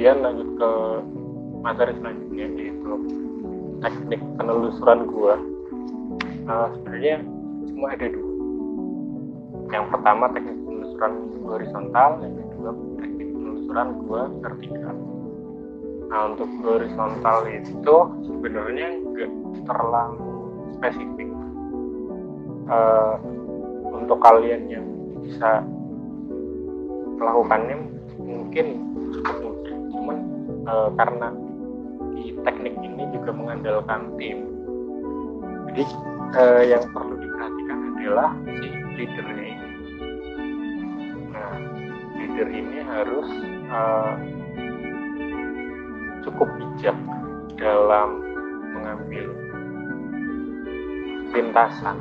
kemudian lanjut ke materi selanjutnya yaitu teknik penelusuran gua. Uh, sebenarnya cuma ada dua. Yang pertama teknik penelusuran gua horizontal yang kedua teknik penelusuran gua vertikal. Nah untuk horizontal itu sebenarnya enggak terlalu spesifik. Uh, untuk kalian yang bisa melakukannya mungkin mudah cuman uh, karena di teknik ini juga mengandalkan tim. Jadi uh, yang perlu diperhatikan adalah si leadernya ini. Nah leader ini harus uh, cukup bijak dalam mengambil lintasan.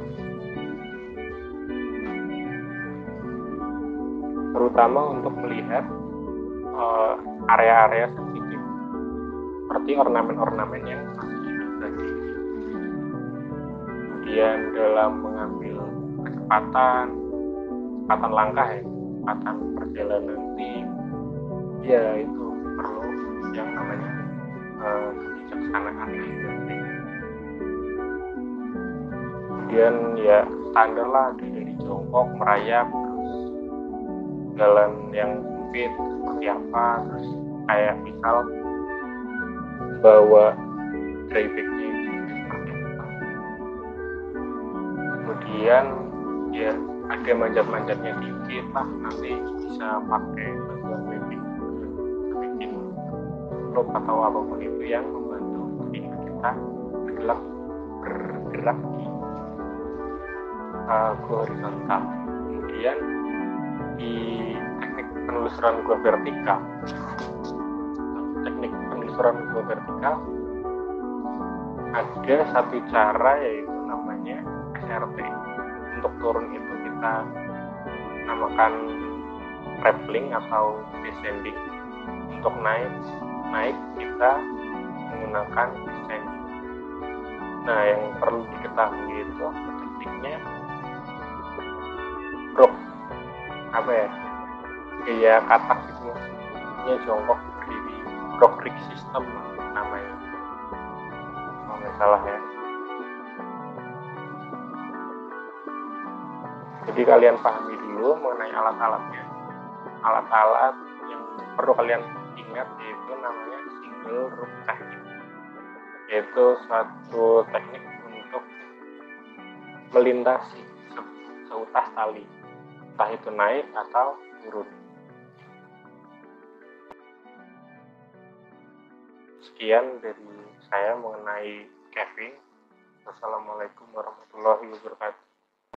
Terutama untuk melihat area-area uh, sensitif. Seperti ornamen-ornamen yang masih hidup tadi. Kemudian dalam mengambil kecepatan kecepatan langkah ya kecepatan perjalanan tim. Ya itu perlu yang namanya uh, kebijaksanaan kemudian ya standar lah dari jongkok merayap terus jalan yang sempit seperti apa terus kayak misal bawa apa kemudian ya ada manjat-manjatnya dikit lah nanti bisa pakai bantuan webbing bikin rope atau apa pun itu yang membantu kita bergerak bergerak di uh, horizontal. Kemudian di penelusuran gua vertikal. Teknik penelusuran gua vertikal ada satu cara yaitu namanya SRT untuk turun itu kita namakan rappelling atau descending. Untuk naik naik kita menggunakan descending. Nah yang perlu diketahui itu tekniknya rock apa ya gaya katak gitu ini jongkok berdiri rock rig system namanya. Kalau nggak salah ya. Jadi kalian pahami dulu mengenai alat-alatnya. Alat-alat yang perlu kalian ingat yaitu namanya single rope technique. Yaitu suatu teknik untuk melintasi seutas tali. Entah itu naik atau turun sekian dari saya mengenai Kevin. Wassalamualaikum warahmatullahi wabarakatuh